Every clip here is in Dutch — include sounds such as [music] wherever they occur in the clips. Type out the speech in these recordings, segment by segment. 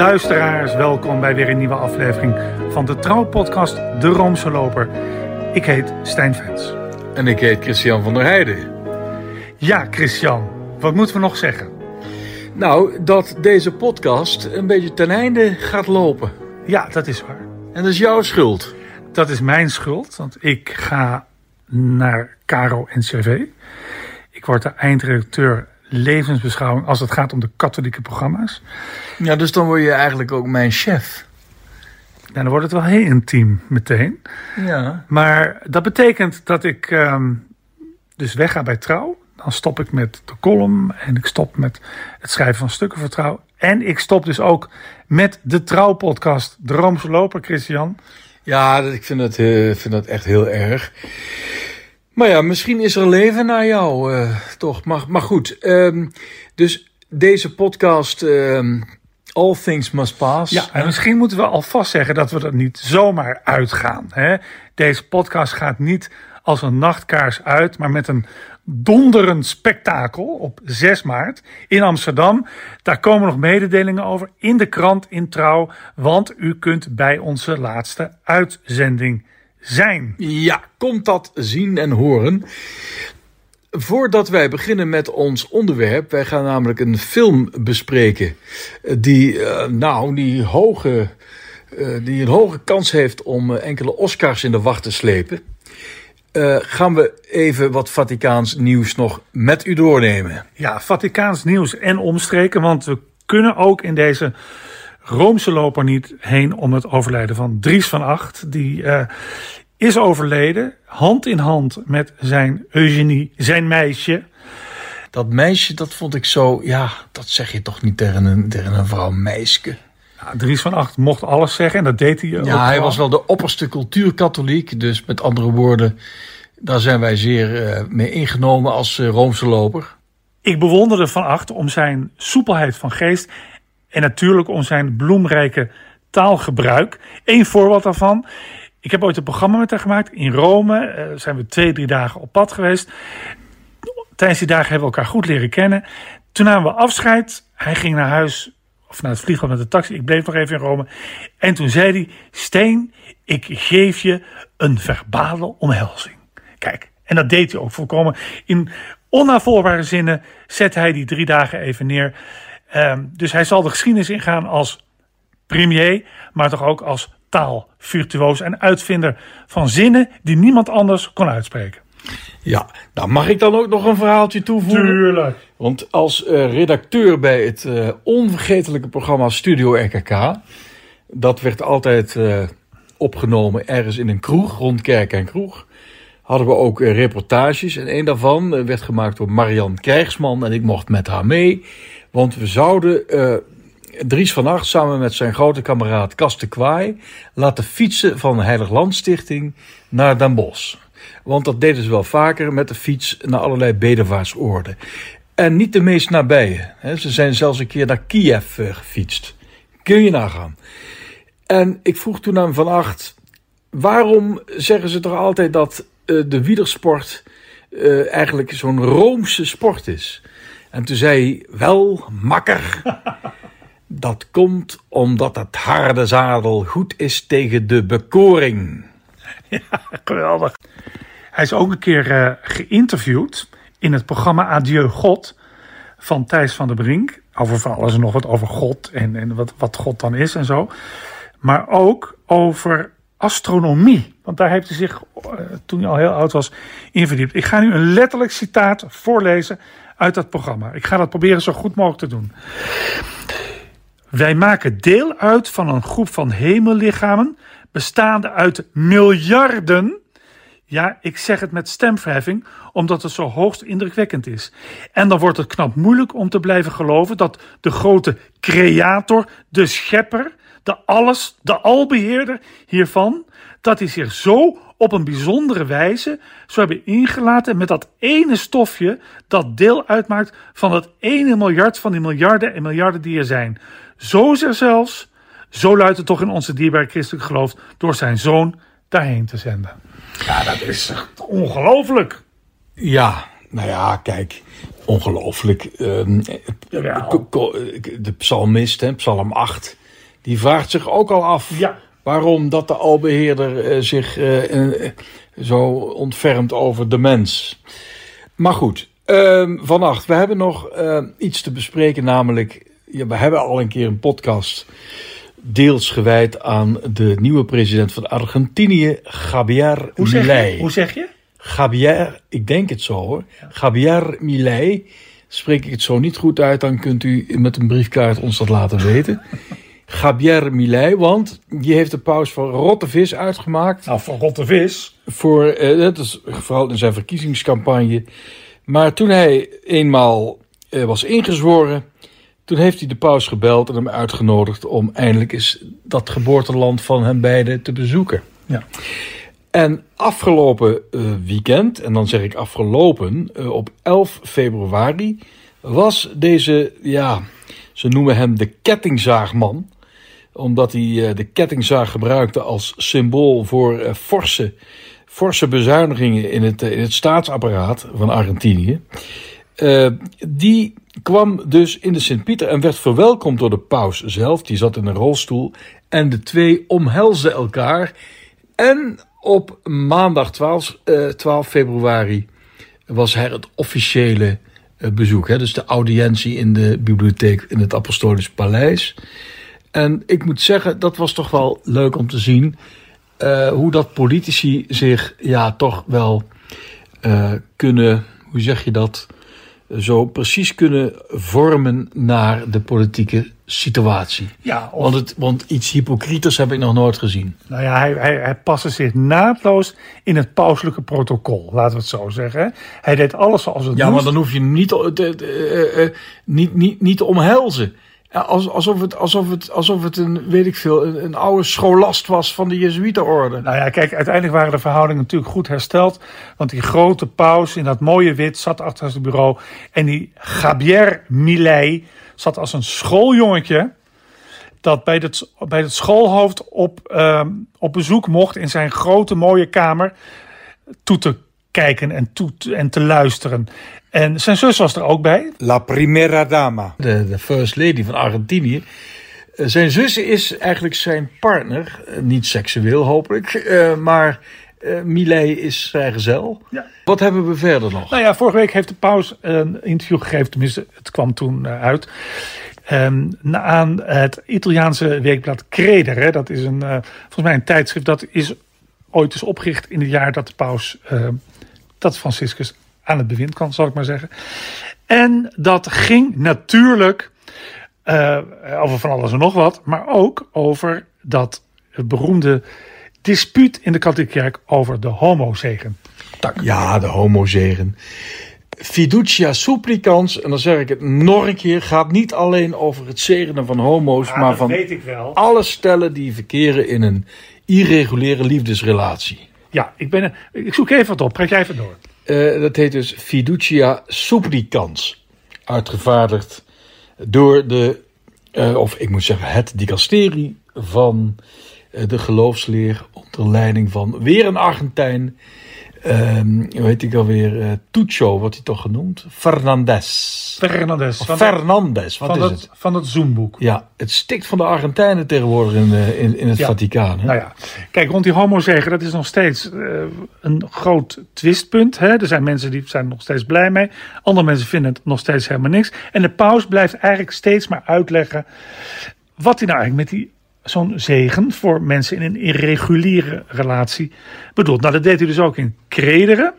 Luisteraars, welkom bij weer een nieuwe aflevering van de trouwpodcast De Roomse Loper. Ik heet Stijn Vens. En ik heet Christian van der Heijden. Ja, Christian, wat moeten we nog zeggen? Nou, dat deze podcast een beetje ten einde gaat lopen. Ja, dat is waar. En dat is jouw schuld. Dat is mijn schuld, want ik ga naar Caro NCV. Ik word de eindredacteur levensbeschouwing als het gaat om de katholieke programma's. Ja, dus dan word je eigenlijk ook mijn chef. En dan wordt het wel heel intiem meteen. Ja. Maar dat betekent dat ik ehm, dus wegga bij Trouw. Dan stop ik met de column en ik stop met het schrijven van stukken voor Trouw. En ik stop dus ook met de Trouwpodcast, De Roomse Loper, Christian. Ja, ik vind het, uh, vind dat echt heel erg. Maar ja, misschien is er leven na jou, uh, toch? Maar, maar goed, um, dus deze podcast, um, All Things Must Pass. Ja, en misschien moeten we alvast zeggen dat we er niet zomaar uitgaan. Hè? Deze podcast gaat niet als een nachtkaars uit, maar met een donderend spektakel op 6 maart in Amsterdam. Daar komen nog mededelingen over in de krant in Trouw, want u kunt bij onze laatste uitzending zijn. Ja, komt dat zien en horen. Voordat wij beginnen met ons onderwerp, wij gaan namelijk een film bespreken die, uh, nou, die, hoge, uh, die een hoge kans heeft om uh, enkele Oscars in de wacht te slepen. gaan we even wat Vaticaans nieuws nog met u doornemen? Ja, Vaticaans nieuws en omstreken, want we kunnen ook in deze Roomse loper niet heen om het overlijden van Dries van Acht. Die uh, is overleden, hand in hand met zijn Eugenie, zijn meisje. Dat meisje, dat vond ik zo, ja, dat zeg je toch niet tegen een, tegen een vrouw meisje. Ja, Dries van Acht mocht alles zeggen en dat deed hij ook. Ja, hij was wel de opperste cultuurkatholiek. Dus met andere woorden, daar zijn wij zeer uh, mee ingenomen als uh, Roomse loper. Ik bewonderde Van Acht om zijn soepelheid van geest en natuurlijk om zijn bloemrijke taalgebruik. Eén voorbeeld daarvan. Ik heb ooit een programma met haar gemaakt in Rome. Uh, zijn we twee, drie dagen op pad geweest. Tijdens die dagen hebben we elkaar goed leren kennen. Toen namen we afscheid. Hij ging naar huis of naar het vliegveld met de taxi. Ik bleef nog even in Rome. En toen zei hij: Steen, ik geef je een verbale omhelzing. Kijk, en dat deed hij ook volkomen. In onnavolgbare zinnen zette hij die drie dagen even neer. Um, dus hij zal de geschiedenis ingaan als premier, maar toch ook als taalvirtuoos en uitvinder van zinnen die niemand anders kon uitspreken. Ja, nou mag ik dan ook nog een verhaaltje toevoegen? Tuurlijk. Want als uh, redacteur bij het uh, onvergetelijke programma Studio RKK, dat werd altijd uh, opgenomen ergens in een kroeg, rond Kerk en Kroeg, hadden we ook reportages. En een daarvan werd gemaakt door Marian Krijgsman en ik mocht met haar mee. Want we zouden Dries van Acht samen met zijn grote kameraad Kaste Kwaai laten fietsen van de Heilig Landstichting naar Den Bosch. Want dat deden ze wel vaker met de fiets naar allerlei bedevaartsoorden. En niet de meest nabije. Ze zijn zelfs een keer naar Kiev gefietst. Kun je nagaan. En ik vroeg toen aan Van Acht, waarom zeggen ze toch altijd dat de wielersport eigenlijk zo'n Roomse sport is? En toen zei hij, wel, makker... [laughs] Dat komt omdat het harde zadel goed is tegen de bekoring. [laughs] Ja, geweldig. Hij is ook een keer uh, geïnterviewd in het programma Adieu God van Thijs van der Brink. Over van alles en nog wat over God en, en wat, wat God dan is en zo. Maar ook over astronomie. Want daar heeft hij zich, uh, toen hij al heel oud was, in verdiept. Ik ga nu een letterlijk citaat voorlezen uit dat programma. Ik ga dat proberen zo goed mogelijk te doen. Wij maken deel uit van een groep van hemellichamen bestaande uit miljarden. Ja, ik zeg het met stemverheffing, omdat het zo hoogst indrukwekkend is. En dan wordt het knap moeilijk om te blijven geloven dat de grote creator, de schepper, de alles, de albeheerder hiervan, dat hij zich zo op een bijzondere wijze zou hebben ingelaten met dat ene stofje dat deel uitmaakt van dat ene miljard van die miljarden en miljarden die er zijn. Zo is er zelfs, zo luidt het toch in onze dierbare christelijk geloof, door zijn zoon daarheen te zenden. Ja, dat is ongelooflijk. Ja, nou ja, kijk, ongelooflijk. Um, de psalmist, hè, psalm 8, die vraagt zich ook al af Ja. Waarom dat de albeheerder eh, zich eh, eh, zo ontfermt over de mens. Maar goed, ehm vannacht, we hebben nog iets te bespreken, namelijk, ja, we hebben al een keer een podcast deels gewijd aan de nieuwe president van Argentinië, Javier Hoe Milei. je? Hoe zeg je? Javier, ik denk het zo hoor. Javier Milei. Spreek ik het zo niet goed uit, dan kunt u met een briefkaart ons dat laten weten. Javier Milei, want die heeft de paus voor rotte vis uitgemaakt. Nou, van rotte vis. Voor, eh, dat is vooral in zijn verkiezingscampagne. Maar toen hij eenmaal eh, was ingezworen, toen heeft hij de paus gebeld en hem uitgenodigd om eindelijk eens dat geboorteland van hen beiden te bezoeken. Ja. En afgelopen eh, weekend, en dan zeg ik afgelopen, eh, op 11 februari, was deze, ja, ze noemen hem de kettingzaagman. Omdat hij eh, de kettingzaag gebruikte als symbool voor eh, forse, forse bezuinigingen in het, eh, in het staatsapparaat van Argentinië. Die kwam dus in de Sint-Pieter en werd verwelkomd door de paus zelf. Die zat in een rolstoel. En de twee omhelsden elkaar. En op maandag 12, eh, 12 februari was er het officiële bezoek. Hè? Dus de audiëntie in de bibliotheek in het Apostolisch Paleis. En ik moet zeggen, dat was toch wel leuk om te zien. eh, hoe dat politici zich ja, toch wel eh, kunnen, hoe zeg je dat, zo precies kunnen vormen naar de politieke situatie. Ja, of, Want, het, want iets hypocrieters heb ik nog nooit gezien. nou ja, hij, hij, hij paste zich naadloos in het pauselijke protocol, laten we het zo zeggen. Hij deed alles zoals het Ja, moest. maar dan hoef je hem niet, te- te- te- eh, niet, niet, niet te omhelzen. Ja, als- Alsof het, alsof het, alsof het een, weet ik veel, een, een oude scholast was van de Jezuïetenorde. Nou ja, kijk, uiteindelijk waren de verhoudingen natuurlijk goed hersteld. Want die grote paus in dat mooie wit zat achter zijn bureau. En die Javier Milei zat als een schooljongetje. Dat bij het, bij het schoolhoofd op, ehm, op bezoek mocht in zijn grote mooie kamer. Toe te kijken en, toe te- en te luisteren. En zijn zus was er ook bij. La primera dama. De, de first lady van Argentinië. Eh, Zijn zus is eigenlijk zijn partner. Eh, Niet seksueel hopelijk. eh, maar eh Millet is vrijgezel. Ja. Wat hebben we verder nog? Nou ja, vorige week heeft de paus een interview gegeven, tenminste, het kwam toen uit. ehm, na- aan het Italiaanse weekblad Creder. Hè. Dat is een, eh, volgens mij een tijdschrift dat is ooit is opgericht in het jaar dat de paus, dat Franciscus aan het bewind kwam, zal ik maar zeggen. En dat ging natuurlijk eh, over van alles en nog wat, maar ook over dat beroemde dispuut in de katholieke kerk over de homozegen. Ja, de homozegen. Fiducia supplicans, en dan zeg ik het nog een keer, gaat niet alleen over het zegenen van homo's, maar van ik wel. alle stellen die verkeren in een irreguliere liefdesrelatie. Ja, ik, ben, ik zoek even wat op. Praat jij even door. Eh, dat heet dus Fiducia supplicans. Uitgevaardigd door de, eh, of ik moet zeggen, het dicasterie van eh, de geloofsleer onder leiding van weer een Argentijn. Hoe heet ik alweer? Tucho wordt hij toch genoemd? Fernandez. Fernandez. Van, Fernandez, wat van, is het, het? van het Zoomboek. Ja, het stikt van de Argentijnen tegenwoordig in, in, in het Ja. Vaticaan. Hè? Nou ja, kijk, rond die homozegen, dat is nog steeds eh, een groot twistpunt. Hè? Er zijn mensen die zijn er nog steeds blij mee. Andere mensen vinden het nog steeds helemaal niks. En de paus blijft eigenlijk steeds maar uitleggen wat hij nou eigenlijk met die zo'n zegen voor mensen in een irreguliere relatie bedoelt. Nou, dat deed hij dus ook in Crederen.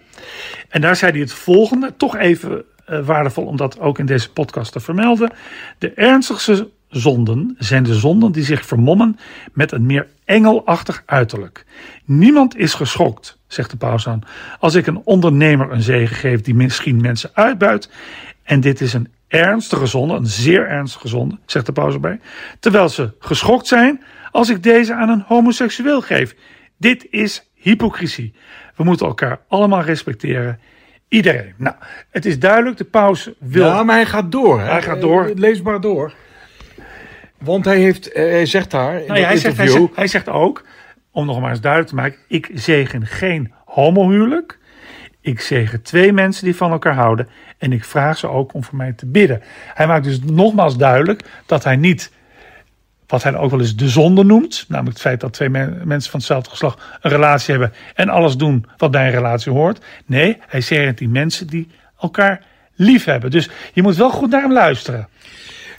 En daar zei hij het volgende, toch even eh, waardevol om dat ook in deze podcast te vermelden. De ernstigste zonden zijn de zonden die zich vermommen met een meer engelachtig uiterlijk. Niemand is geschokt, zegt de paus aan, als ik een ondernemer een zegen geef die misschien mensen uitbuit. En dit is een ernstige zonde, een zeer ernstige zonde, zegt de paus erbij. Terwijl ze geschokt zijn als ik deze aan een homoseksueel geef. Dit is hypocrisie. We moeten elkaar allemaal respecteren. Iedereen. Nou, het is duidelijk, de paus wil. Ja, maar hij gaat door. Hè? Hij gaat door. Eh, Lees maar door. Want hij, heeft, eh, hij zegt daar in Nou ja, hij, zegt, hij, interview... zegt, hij zegt ook, om nog maar eens duidelijk te maken: ik zegen geen homohuwelijk. Ik zegen twee mensen die van elkaar houden. En ik vraag ze ook om voor mij te bidden. Hij maakt dus nogmaals duidelijk dat hij niet wat hij ook wel eens de zonde noemt. Namelijk het feit dat twee mensen van hetzelfde geslacht een relatie hebben en alles doen wat bij een relatie hoort. Nee, hij zegt die mensen die elkaar lief hebben. Dus je moet wel goed naar hem luisteren.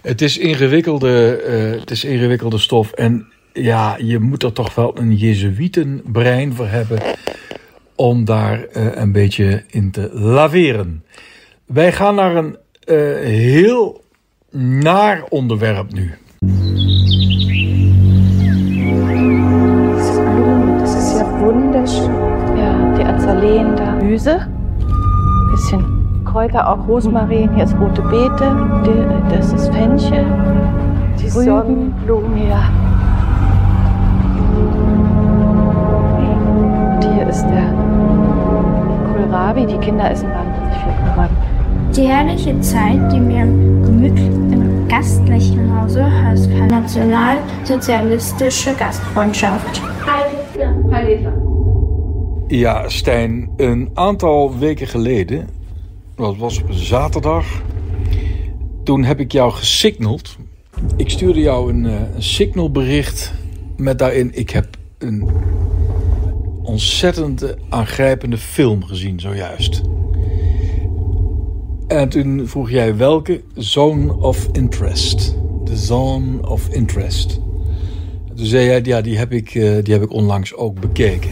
Het is ingewikkelde, uh, het is ingewikkelde stof. En ja, je moet er toch wel een jezuïtenbrein voor hebben om daar uh, een beetje in te laveren. Wij gaan naar een uh, heel naar onderwerp nu. Das ist ja wunderschön. Ja, die Azaleen da. Gemüse, bisschen Kräuter, auch Rosmarin. Hier ist rote Beete, das ist Fenchel. Die Sonnenblumen, ja. Kohlrabi. Die Kinder essen wahnsinnig viel. Die herrliche Zeit, die wir im gemütlichen gastlichen Hause heißt nationalsozialistische Gastfreundschaft. Ja, Stijn, een aantal weken geleden, dat was op een zaterdag, toen heb ik jou gesignald. Ik stuurde jou een, een signalbericht met daarin, ik heb een ontzettend aangrijpende film gezien zojuist. En toen vroeg jij welke Zone of Interest. De Zone of Interest. Toen zei jij, ja, die heb ik, die heb ik onlangs ook bekeken.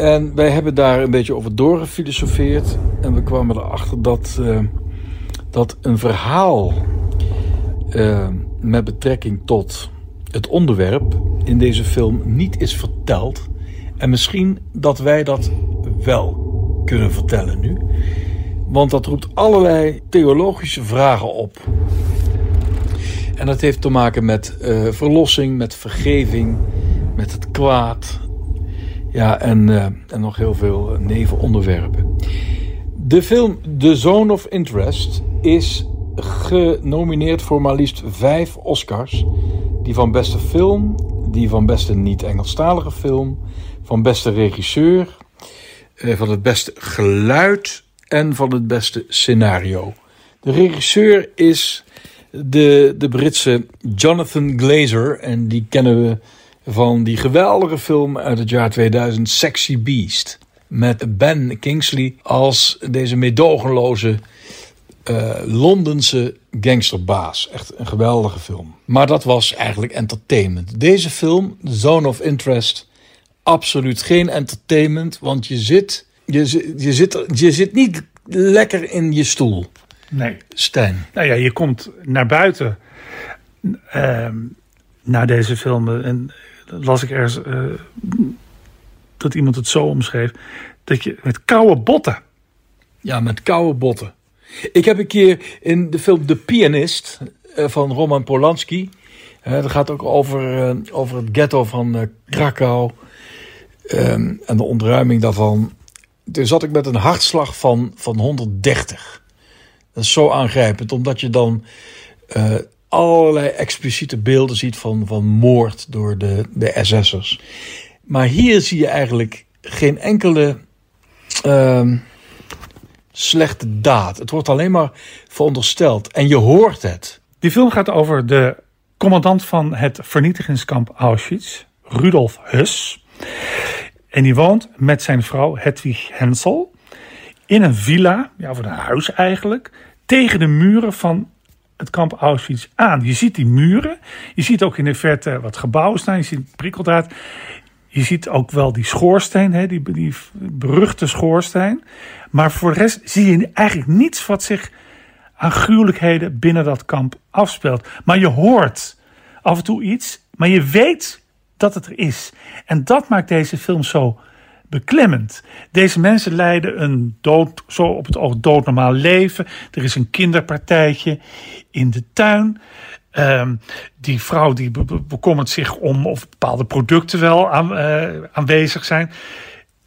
En wij hebben daar een beetje over doorgefilosofeerd. En we kwamen erachter dat, uh, dat een verhaal uh, met betrekking tot het onderwerp in deze film niet is verteld. En misschien dat wij dat wel kunnen vertellen nu. Want dat roept allerlei theologische vragen op. En dat heeft te maken met uh, verlossing, met vergeving, met het kwaad. Ja, en, uh, en nog heel veel nevenonderwerpen. De film The Zone of Interest is genomineerd voor maar liefst vijf Oscars. Die van beste film, die van beste niet-Engelstalige film, van beste regisseur, uh, van het beste geluid en van het beste scenario. De regisseur is de, de Britse Jonathan Glazer. En die kennen we van die geweldige film uit het jaar 2000, Sexy Beast. Met Ben Kingsley als deze meedogenloze uh, Londense gangsterbaas. Echt een geweldige film. Maar dat was eigenlijk entertainment. Deze film, Zone of Interest, absoluut geen entertainment. Want je zit, je, je zit, je zit niet lekker in je stoel. Nee. Stijn. Nou ja, je komt naar buiten uh, naar deze film. En las ik ergens uh, dat iemand het zo omschreef. Dat je met koude botten. Ja, met koude botten. Ik heb een keer in de film De Pianist uh, van Roman Polanski. Dat gaat ook over, over het ghetto van Krakau. Um, en de ontruiming daarvan. Toen zat ik met een hartslag van, van 130. Dat is zo aangrijpend, omdat je dan uh, allerlei expliciete beelden ziet van, van moord door de, de SS'ers. Maar hier zie je eigenlijk geen enkele uh, slechte daad. Het wordt alleen maar verondersteld. En je hoort het. Die film gaat over de commandant van het vernietigingskamp Auschwitz, Rudolf Huss. En die woont met zijn vrouw Hedwig Hensel in een villa, ja, of een huis eigenlijk, tegen de muren van het kamp Auschwitz aan. Je ziet die muren, je ziet ook in de verte wat gebouwen staan, je ziet prikkeldraad. Je ziet ook wel die schoorsteen, hè, die, die beruchte schoorsteen. Maar voor de rest zie je eigenlijk niets wat zich aan gruwelijkheden binnen dat kamp afspeelt. Maar je hoort af en toe iets, maar je weet dat het er is. En dat maakt deze film zo beklemmend. Deze mensen leiden een dood, zo op het oog doodnormaal leven. Er is een kinderpartijtje in de tuin. Um, die vrouw die be bekommert zich om of bepaalde producten wel uh, aanwezig zijn.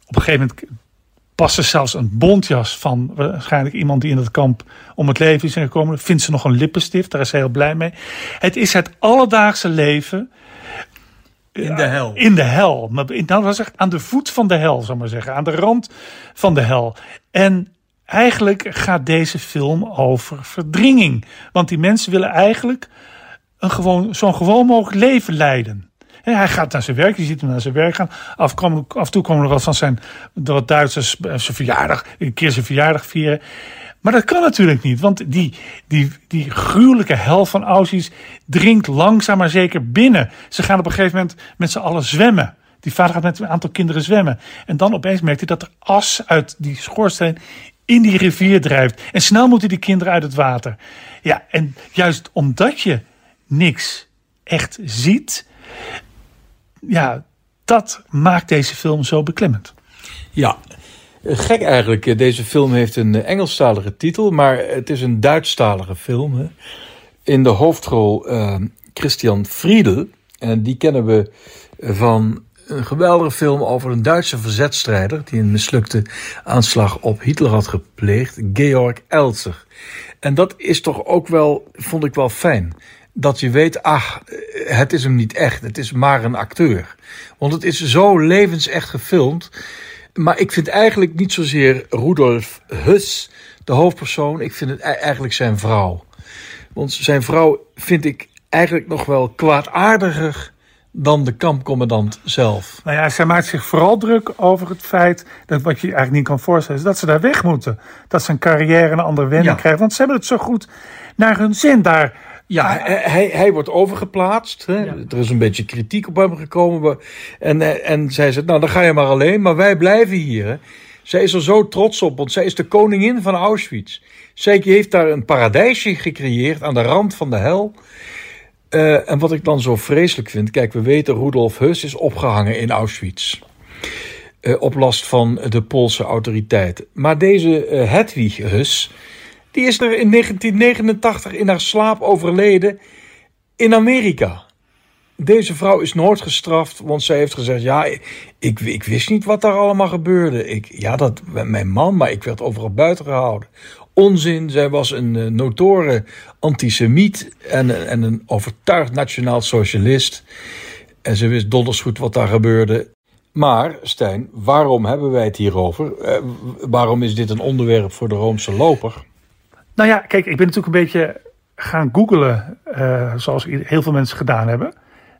Op een gegeven moment past zelfs een bontjas van waarschijnlijk iemand die in het kamp om het leven is gekomen. Vindt ze nog een lippenstift, daar is ze heel blij mee. Het is het alledaagse leven in de hel. In de hel. Maar nou was echt aan de voet van de hel, zal maar zeggen. Aan de rand van de hel. En eigenlijk gaat deze film over verdringing. Want die mensen willen eigenlijk een gewoon, zo'n gewoon mogelijk leven leiden. En hij gaat naar zijn werk, je ziet hem naar zijn werk gaan. Af, komen, af en toe komen er wat van zijn wat Duitsers zijn verjaardag, een keer zijn verjaardag vieren. Maar dat kan natuurlijk niet, want die, die, die gruwelijke hel van Auschwitz dringt langzaam maar zeker binnen. Ze gaan op een gegeven moment met z'n allen zwemmen. Die vader gaat met een aantal kinderen zwemmen. En dan opeens merkt hij dat er as uit die schoorsteen in die rivier drijft. En snel moeten die kinderen uit het water. Ja, en juist omdat je niks echt ziet, ja, dat maakt deze film zo beklemmend. Ja, gek eigenlijk. Deze film heeft een Engelstalige titel, maar het is een Duitsstalige film. Hè? In de hoofdrol uh, Christian Friedel. En die kennen we van een geweldige film over een Duitse verzetstrijder die een mislukte aanslag op Hitler had gepleegd, Georg Elzer. En dat is toch ook wel, vond ik wel fijn. Dat je weet, ach, het is hem niet echt, het is maar een acteur. Want het is zo levensecht gefilmd. Maar ik vind eigenlijk niet zozeer Rudolf Huss de hoofdpersoon, ik vind het e- eigenlijk zijn vrouw. Want zijn vrouw vind ik eigenlijk nog wel kwaadaardiger dan de kampcommandant zelf. Nou ja, zij maakt zich vooral druk over het feit dat wat je eigenlijk niet kan voorstellen, is dat ze daar weg moeten. Dat ze een carrière een andere wending krijgen. Want ze hebben het zo goed naar hun zin daar. Ja, hij, hij wordt overgeplaatst. Hè? Er is een beetje kritiek op hem gekomen. En, en zij zegt, nou dan ga je maar alleen, maar wij blijven hier. Hè? Zij is er zo trots op, want zij is de koningin van Auschwitz. Zij heeft daar een paradijsje gecreëerd aan de rand van de hel. Uh, en wat ik dan zo vreselijk vind, kijk, we weten Rudolf Höss is opgehangen in Auschwitz. Uh, op last van de Poolse autoriteiten. Maar deze uh, Hedwig Höss, die is er in 1989 in haar slaap overleden in Amerika. Deze vrouw is nooit gestraft, want zij heeft gezegd: Ja, ik, ik wist niet wat daar allemaal gebeurde. Ik, ja, dat mijn man, maar ik werd overal buiten gehouden onzin. Zij was een uh, notoren antisemiet en, en een overtuigd nationaal socialist. En ze wist donders goed wat daar gebeurde. Maar, Stijn, waarom hebben wij het hierover? Uh, waarom is dit een onderwerp voor de Roomse loper? Nou ja, kijk, ik ben natuurlijk een beetje gaan googelen, uh, zoals heel veel mensen gedaan hebben,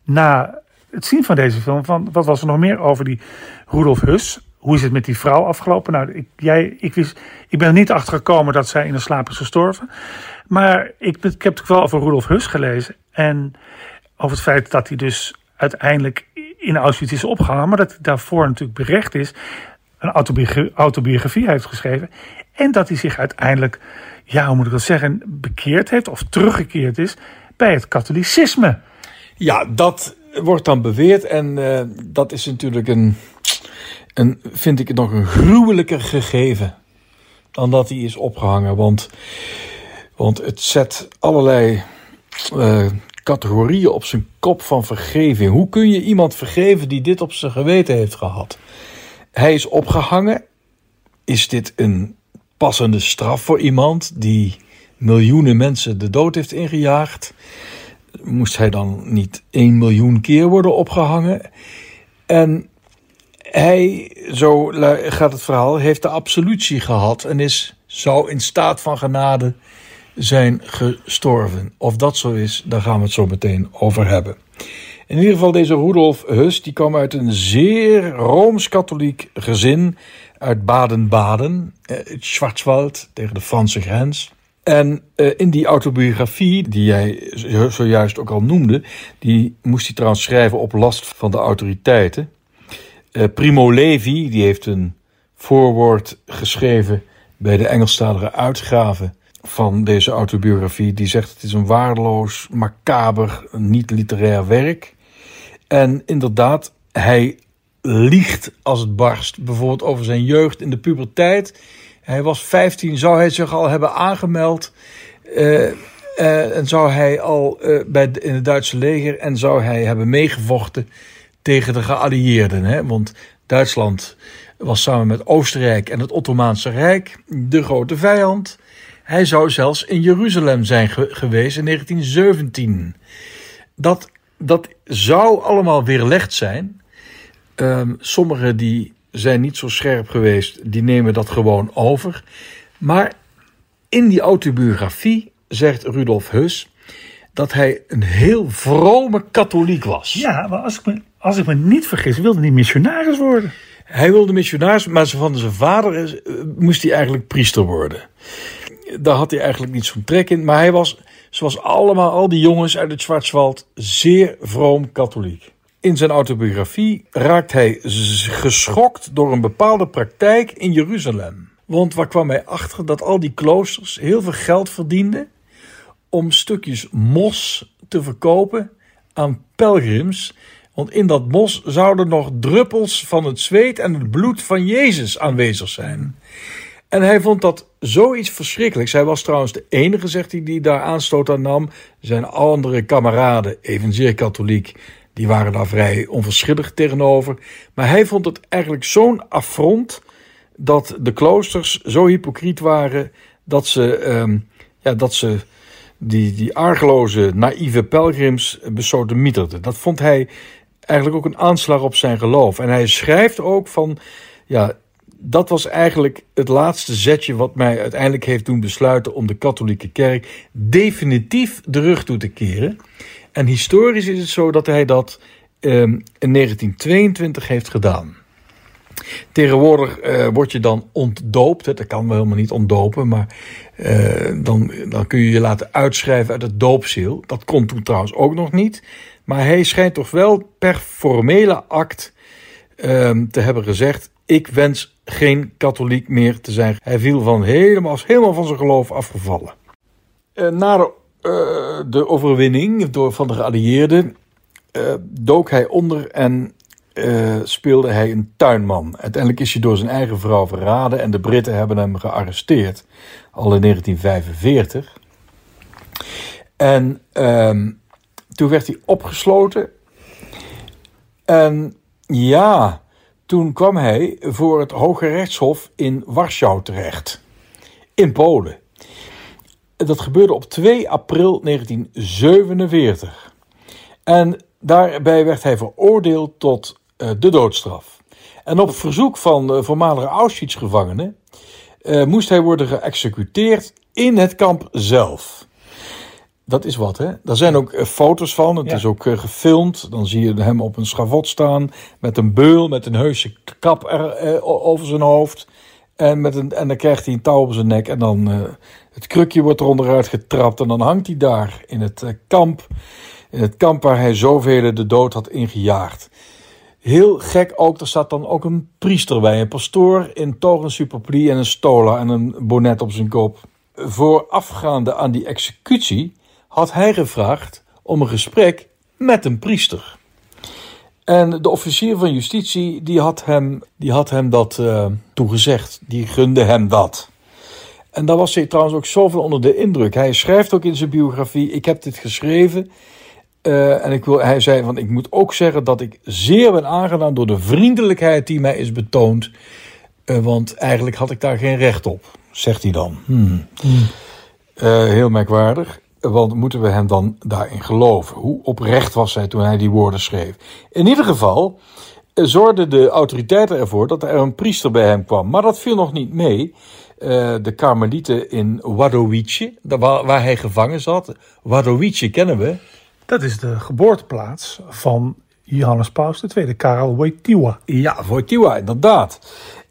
na het zien van deze film. Van wat was er nog meer over die Rudolf Hus? hoe is het met die vrouw afgelopen? Nou, ik, jij, ik, wist, ik ben er niet achter gekomen dat zij in een slaap is gestorven. Maar ik, ik heb natuurlijk wel over Rudolf Hus gelezen. En over het feit dat hij dus uiteindelijk in Auschwitz is opgehangen. Maar dat hij daarvoor natuurlijk berecht is. Een autobiografie heeft geschreven. En dat hij zich uiteindelijk, ja, hoe moet ik dat zeggen, bekeerd heeft of teruggekeerd is bij het katholicisme. Ja, dat wordt dan beweerd. En uh, dat is natuurlijk een en vind ik nog een gruwelijker gegeven dan dat hij is opgehangen. Want, want het zet allerlei uh, categorieën op zijn kop van vergeving. Hoe kun je iemand vergeven die dit op zijn geweten heeft gehad? Hij is opgehangen. Is dit een passende straf voor iemand die miljoenen mensen de dood heeft ingejaagd? Moest hij dan niet één miljoen keer worden opgehangen? En hij, zo gaat het verhaal, heeft de absolutie gehad en is zo in staat van genade zijn gestorven. Of dat zo is, daar gaan we het zo meteen over hebben. In ieder geval deze Rudolf Hus, die kwam uit een zeer rooms-katholiek gezin uit Baden-Baden, eh, het Schwarzwald, tegen de Franse grens. En uh, in die autobiografie, die jij zojuist ook al noemde, die moest hij trouwens schrijven op last van de autoriteiten. Uh, Primo Levi, die heeft een voorwoord geschreven bij de Engelstalige uitgave van deze autobiografie. Die zegt het is een waardeloos, macaber, niet-literair werk. En inderdaad, hij liegt als het barst. Bijvoorbeeld over zijn jeugd in de puberteit. Hij was 15, zou hij zich al hebben aangemeld. Uh, uh, en zou hij al uh, bij in het Duitse leger en zou hij hebben meegevochten tegen de geallieerden. Hè? Want Duitsland was samen met Oostenrijk en het Ottomaanse Rijk de grote vijand. Hij zou zelfs in Jeruzalem zijn geweest in 1917. Dat, dat zou allemaal weerlegd zijn. Um, sommigen die zijn niet zo scherp geweest, die nemen dat gewoon over. Maar in die autobiografie zegt Rudolf Hus dat hij een heel vrome katholiek was. Ja, maar als ik me, als ik me niet vergis, wilde hij missionaris worden. Hij wilde missionaris, maar van zijn vader is, eh, moest hij eigenlijk priester worden. Daar had hij eigenlijk niet zo'n trek in. Maar hij was, zoals allemaal, al die jongens uit het Schwarzwald, zeer vroom katholiek. In zijn autobiografie raakt hij geschokt door een bepaalde praktijk in Jeruzalem. Want waar kwam hij achter dat al die kloosters heel veel geld verdienden om stukjes mos te verkopen aan pelgrims. Want in dat mos zouden nog druppels van het zweet en het bloed van Jezus aanwezig zijn. En hij vond dat zoiets verschrikkelijks. Hij was trouwens de enige, zegt hij, die daar aanstoot aan nam. Zijn andere kameraden, evenzeer katholiek, die waren daar vrij onverschillig tegenover. Maar hij vond het eigenlijk zo'n affront dat de kloosters zo hypocriet waren dat ze, ehm, ja, dat ze die, die argeloze, naïeve pelgrims besodemieterden. Dat vond hij eigenlijk ook een aanslag op zijn geloof. En hij schrijft ook van, ja, dat was eigenlijk het laatste zetje wat mij uiteindelijk heeft doen besluiten om de katholieke kerk definitief de rug toe te keren. En historisch is het zo dat hij dat ehm, in 1922 heeft gedaan. Tegenwoordig eh, word je dan ontdoopt. Dat kan wel helemaal niet ontdopen, maar eh, dan, dan kun je je laten uitschrijven uit het doopziel. Dat kon toen trouwens ook nog niet. Maar hij schijnt toch wel per formele act ehm, te hebben gezegd: Ik wens geen katholiek meer te zijn. Hij viel van helemaal, helemaal van zijn geloof afgevallen. Eh, na de, eh, de overwinning door, van de geallieerden eh, dook hij onder en speelde hij een tuinman. Uiteindelijk is hij door zijn eigen vrouw verraden en de Britten hebben hem gearresteerd, al in 1945. En ehm, toen werd hij opgesloten. En ja, toen kwam hij voor het Hoge Rechtshof in Warschau terecht, in Polen. Dat gebeurde op 2 april 1947. En daarbij werd hij veroordeeld tot eh, de doodstraf. En op verzoek van de voormalige Auschwitz-gevangenen eh, moest hij worden geëxecuteerd in het kamp zelf. Dat is wat, hè? Daar zijn ook eh, foto's van. Het Ja. is ook eh, gefilmd. Dan zie je hem op een schavot staan met een beul, met een heuse kap er, eh, over zijn hoofd. En, met een, en dan krijgt hij een touw op zijn nek. En dan het krukje wordt er onderuit getrapt. En dan hangt hij daar in het kamp. In het kamp waar hij zoveel de dood had ingejaagd. Heel gek ook, er staat dan ook een priester bij. Een pastoor in toga en superplie en een stola en een bonnet op zijn kop. Voorafgaande aan die executie had hij gevraagd om een gesprek met een priester. En de officier van justitie die had hem, die had hem dat eh, toegezegd. Die gunde hem dat. En daar was hij trouwens ook zoveel onder de indruk. Hij schrijft ook in zijn biografie: Ik heb dit geschreven. eh, en ik wil, hij zei van: Ik moet ook zeggen dat ik zeer ben aangedaan door de vriendelijkheid die mij is betoond. Eh, want eigenlijk had ik daar geen recht op, zegt hij dan. Hmm. Eh, heel merkwaardig. Want moeten we hem dan daarin geloven? Hoe oprecht was hij toen hij die woorden schreef? In ieder geval eh, zorgden de autoriteiten ervoor dat er een priester bij hem kwam. Maar dat viel nog niet mee. Eh, de Karmelieten in Wadowice, waar, waar hij gevangen zat. Wadowice kennen we. Dat is de geboorteplaats van Johannes Paus II, Karel Wojtyła. Ja, Wojtyła, inderdaad.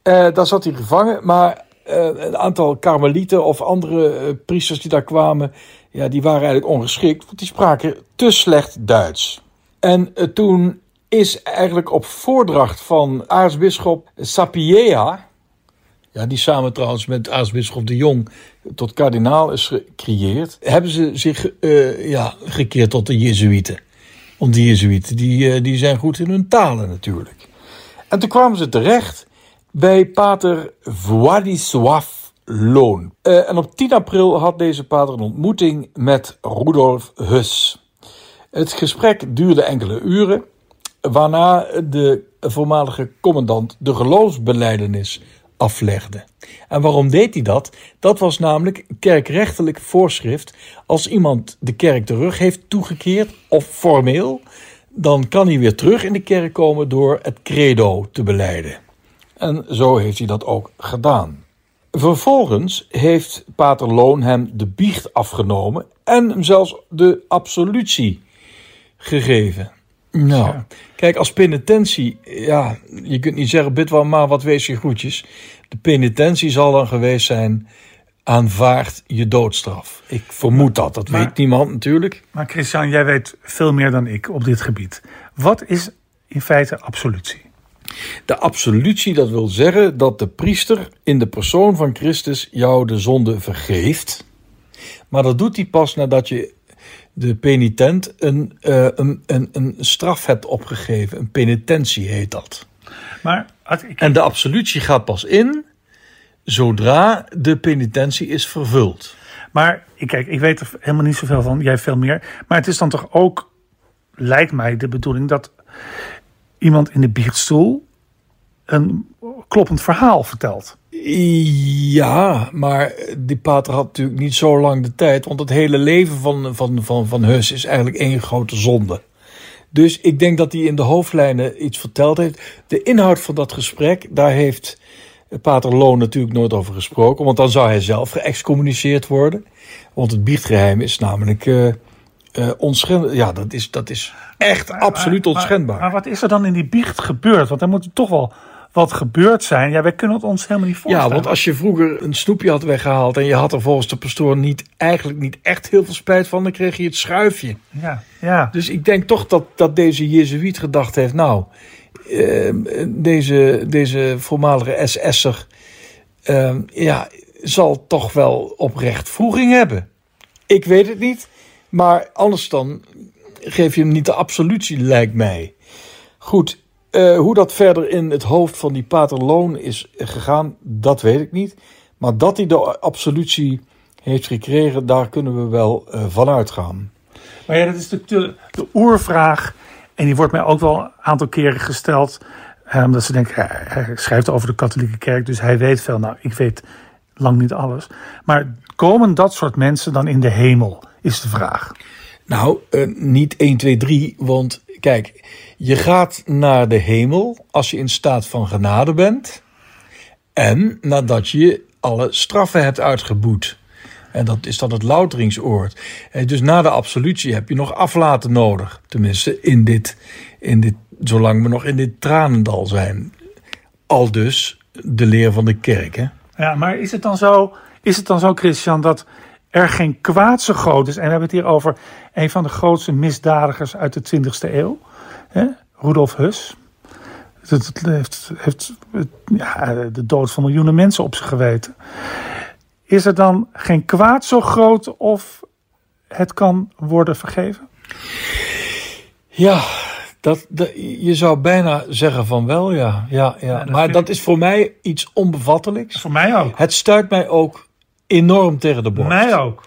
Eh, daar zat hij gevangen, maar een aantal karmelieten of andere priesters die daar kwamen, ja, die waren eigenlijk ongeschikt, want die spraken te slecht Duits. En eh, toen is eigenlijk op voordracht van aartsbisschop Sapieha, ja, die samen trouwens met aartsbisschop de Jong tot kardinaal is gecreëerd, hebben ze zich eh, ja, gekeerd tot de Jezuïeten. Want die Jezuïeten die, eh, die zijn goed in hun talen natuurlijk. En toen kwamen ze terecht bij pater Władysław Loon. Eh, en op 10 april had deze pater een ontmoeting met Rudolf Hus. Het gesprek duurde enkele uren, waarna de voormalige commandant de geloofsbeleidenis aflegde. En waarom deed hij dat? Dat was namelijk kerkrechtelijk voorschrift. Als iemand de kerk de rug heeft toegekeerd, of formeel, dan kan hij weer terug in de kerk komen door het credo te beleiden. En zo heeft hij dat ook gedaan. Vervolgens heeft Pater Loon hem de biecht afgenomen en hem zelfs de absolutie gegeven. Nou, Ja. kijk, als penitentie, ja, je kunt niet zeggen, bid wel maar wat wees je groetjes. De penitentie zal dan geweest zijn, aanvaard je doodstraf. Ik vermoed dat, dat Maar- weet niemand natuurlijk. Maar Christian, jij weet veel meer dan ik op dit gebied. Wat is in feite absolutie? De absolutie, dat wil zeggen dat de priester in de persoon van Christus jou de zonde vergeeft. Maar dat doet hij pas nadat je de penitent een, eh, een, een, een straf hebt opgegeven. Een penitentie heet dat. Maar ik, En de absolutie gaat pas in zodra de penitentie is vervuld. maar ik, kijk, ik weet er helemaal niet zoveel van. Jij veel meer. Maar het is dan toch ook, lijkt mij, de bedoeling dat iemand in de biechtstoel een kloppend verhaal vertelt. Ja, maar die pater had natuurlijk niet zo lang de tijd. Want het hele leven van, van, van, van Hus is eigenlijk één grote zonde. Dus ik denk dat hij in de hoofdlijnen iets verteld heeft. De inhoud van dat gesprek, daar heeft pater Loon natuurlijk nooit over gesproken. Want dan zou hij zelf geëxcommuniceerd worden. Want het biechtgeheim is namelijk eh onschendbaar. Ja, dat is, dat is echt absoluut Maar- onschendbaar. Maar, maar wat is er dan in die biecht gebeurd? Want er moet toch wel wat gebeurd zijn. Ja, wij kunnen het ons helemaal niet voorstellen. Ja, want als je vroeger een snoepje had weggehaald en je had er volgens de pastoor niet, eigenlijk niet echt heel veel spijt van, dan kreeg je het schuifje. Ja, ja. Dus ik denk toch dat, dat deze Jezuïet gedacht heeft, nou, eh, deze, deze voormalige SS'er eh, ja, zal toch wel oprecht vroeging hebben. Ik weet het niet, maar anders dan geef je hem niet de absolutie, lijkt mij. Goed, eh, hoe dat verder in het hoofd van die pater Loon is gegaan, dat weet ik niet. Maar dat hij de absolutie heeft gekregen, daar kunnen we wel eh, van uitgaan. Maar ja, dat is natuurlijk de, de oervraag. En die wordt mij ook wel een aantal keren gesteld. eh, Omdat ze denken, ja, hij schrijft over de katholieke kerk, dus hij weet veel. Nou, ik weet lang niet alles. Maar komen dat soort mensen dan in de hemel, is de vraag. Nou, eh, niet 1, 2, 3, want kijk, je gaat naar de hemel als je in staat van genade bent en nadat je alle straffen hebt uitgeboet. En dat is dan het louteringsoord. Eh, Dus na de absolutie heb je nog aflaten nodig. Tenminste, in dit, in dit, zolang we nog in dit tranendal zijn. Al dus de leer van de kerk. Hè? Ja, maar is het dan zo, is het dan zo Christian, dat er geen kwaad zo groot is? En we hebben het hier over een van de grootste misdadigers uit de 20e eeuw. Hè? Rudolf Hus. Het, heeft, heeft ja, de dood van miljoenen mensen op zich geweten. Is er dan geen kwaad zo groot of het kan worden vergeven? Ja, dat, dat- je zou bijna zeggen van wel, ja. ja, ja. dat maar dat is voor mij iets onbevattelijks. Voor mij ook. Het stuit mij ook enorm tegen de borst. Mij ook.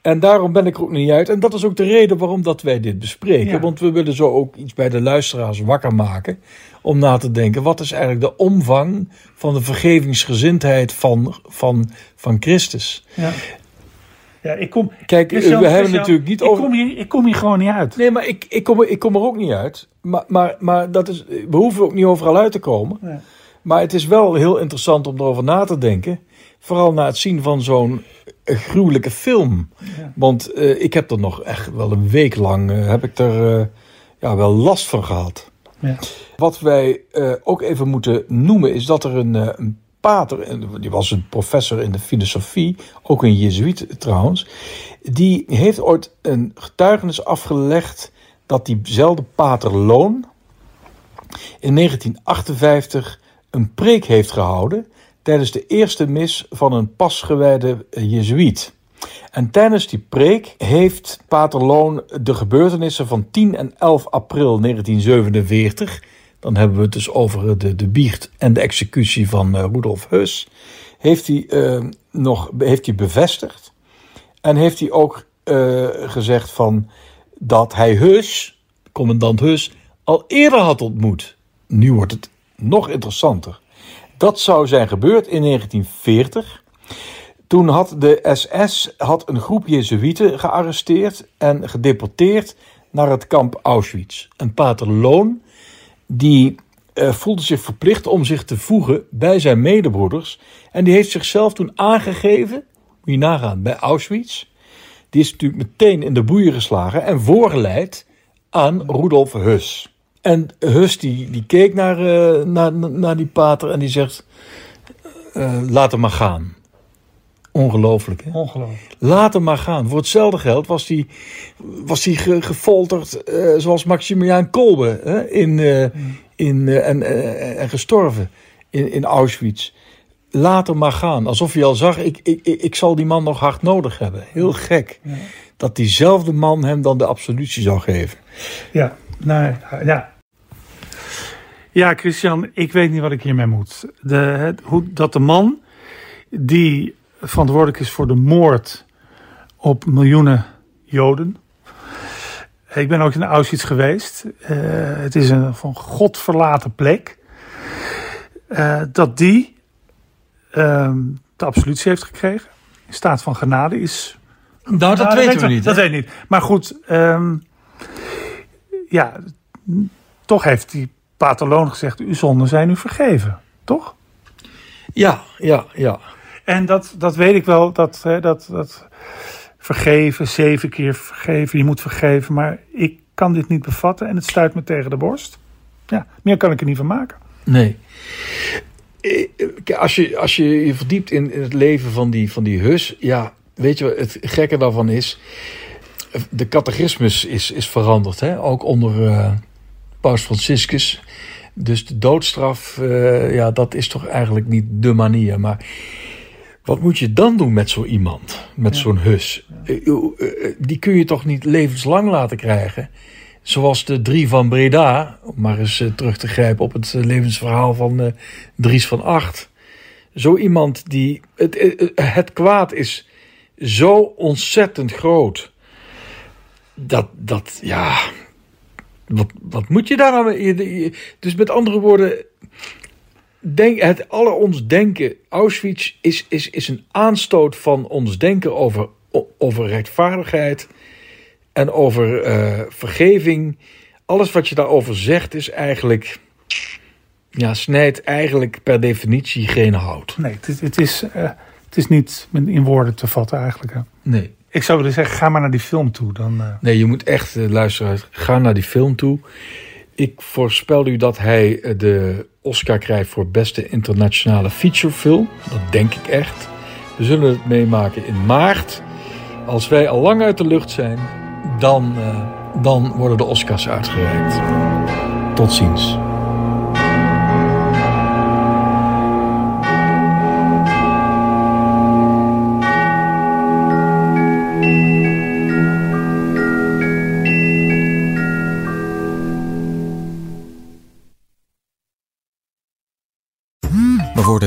En daarom ben ik er ook niet uit. En dat is ook de reden waarom dat wij dit bespreken. Ja. Want we willen zo ook iets bij de luisteraars wakker maken. Om na te denken, wat is eigenlijk de omvang van de vergevingsgezindheid van, van, van Christus? Ja. Ja, ik kom. Kijk, we hebben natuurlijk niet ik over... Kom hier, ik kom hier gewoon niet uit. Nee, maar ik, ik, kom, er- ik kom er ook niet uit. Maar, maar, maar dat is, we hoeven ook niet overal uit te komen. Nee. Maar het is wel heel interessant om erover na te denken. Vooral na het zien van zo'n gruwelijke film. Want eh, ik heb er nog echt wel een week lang eh, heb ik er eh, ja, wel last van gehad. Ja. Wat wij ook even moeten noemen is dat er een, een pater, die was een professor in de filosofie, ook een jezuïet trouwens, die heeft ooit een getuigenis afgelegd dat diezelfde pater Loon in 1958 een preek heeft gehouden tijdens de eerste mis van een pasgewijde jezuïet. En tijdens die preek heeft Pater Loon de gebeurtenissen van 10 en 11 april 1947, dan hebben we het dus over de, de biecht en de executie van eh, Rudolf Hus, heeft hij, eh, nog, heeft hij bevestigd. En heeft hij ook eh, gezegd van dat hij Hus, commandant Hus, al eerder had ontmoet. Nu wordt het nog interessanter. Dat zou zijn gebeurd in 1940. Toen had de SS had een groep Jezuïeten gearresteerd en gedeporteerd naar het kamp Auschwitz. En Pater Loon, die eh, voelde zich verplicht om zich te voegen bij zijn medebroeders. En die heeft zichzelf toen aangegeven, moet je nagaan, bij Auschwitz. Die is natuurlijk meteen in de boeien geslagen en voorgeleid aan Rudolf Hus. En Hus die, die keek naar, uh, naar, naar die pater en die zegt, uh, laat hem maar gaan. Ongelooflijk, hè? Ongelooflijk. Laat hem maar gaan. Voor hetzelfde geld was hij was die ge, gefolterd uh, zoals Maximiliaan Kolbe hè? In, uh, in, en, en gestorven in, in Auschwitz. Laat hem maar gaan. Alsof hij al zag, ik, ik, ik zal die man nog hard nodig hebben. Heel gek. Ja. Dat diezelfde man hem dan de absolutie zou geven. Ja, nou ja. Ja, Christian, ik weet niet wat ik hiermee moet. De, het, hoe, dat de man die verantwoordelijk is voor de moord op miljoenen Joden. Ik ben ook in Auschwitz geweest. Uh, het is een van God verlaten plek. Uh, dat die uh, de absolutie heeft gekregen. In staat van genade is. Nou, dat Nou, weten weet we niet. Dat weet ik niet. Maar goed, ehm, ja, toch heeft die patholoog gezegd: Uw zonden zijn u vergeven. Toch? Ja, ja, ja. En dat, dat weet ik wel, dat, hè, dat, dat vergeven, zeven keer vergeven, je moet vergeven. Maar ik kan dit niet bevatten en het stuit me tegen de borst. Ja, meer kan ik er niet van maken. Nee. Eh, Als je, als je je verdiept in, in het leven van die, van die hus, ja, weet je wat het gekke daarvan is? De catechismus is, is veranderd, hè? ook onder eh, Paus Franciscus. Dus de doodstraf, eh, ja, dat is toch eigenlijk niet de manier. Maar wat moet je dan doen met zo iemand, met zo'n hus? Eh, Die kun je toch niet levenslang laten krijgen? Zoals de drie van Breda, om maar eens terug te grijpen op het levensverhaal van Dries van Acht. Zo iemand die. Het, het kwaad is zo ontzettend groot. Dat, dat ja. Wat, wat moet je daar nou mee? Dus met andere woorden. Denk, het alle ons denken. Auschwitz is, is, is een aanstoot van ons denken over, over rechtvaardigheid en over eh, vergeving. Alles wat je daarover zegt is eigenlijk. Ja, snijdt eigenlijk per definitie geen hout. Nee, het, het, is, eh, het is niet in woorden te vatten eigenlijk. Hè. Nee. Ik zou willen zeggen, ga maar naar die film toe. Dan, eh, Nee, je moet echt eh, luisteren. Ga naar die film toe. Ik voorspel u dat hij eh, de Oscar krijgt voor beste internationale featurefilm. Dat denk ik echt. We zullen het meemaken in maart. Als wij al lang uit de lucht zijn, dan, dan worden de Oscars uitgereikt. Tot ziens.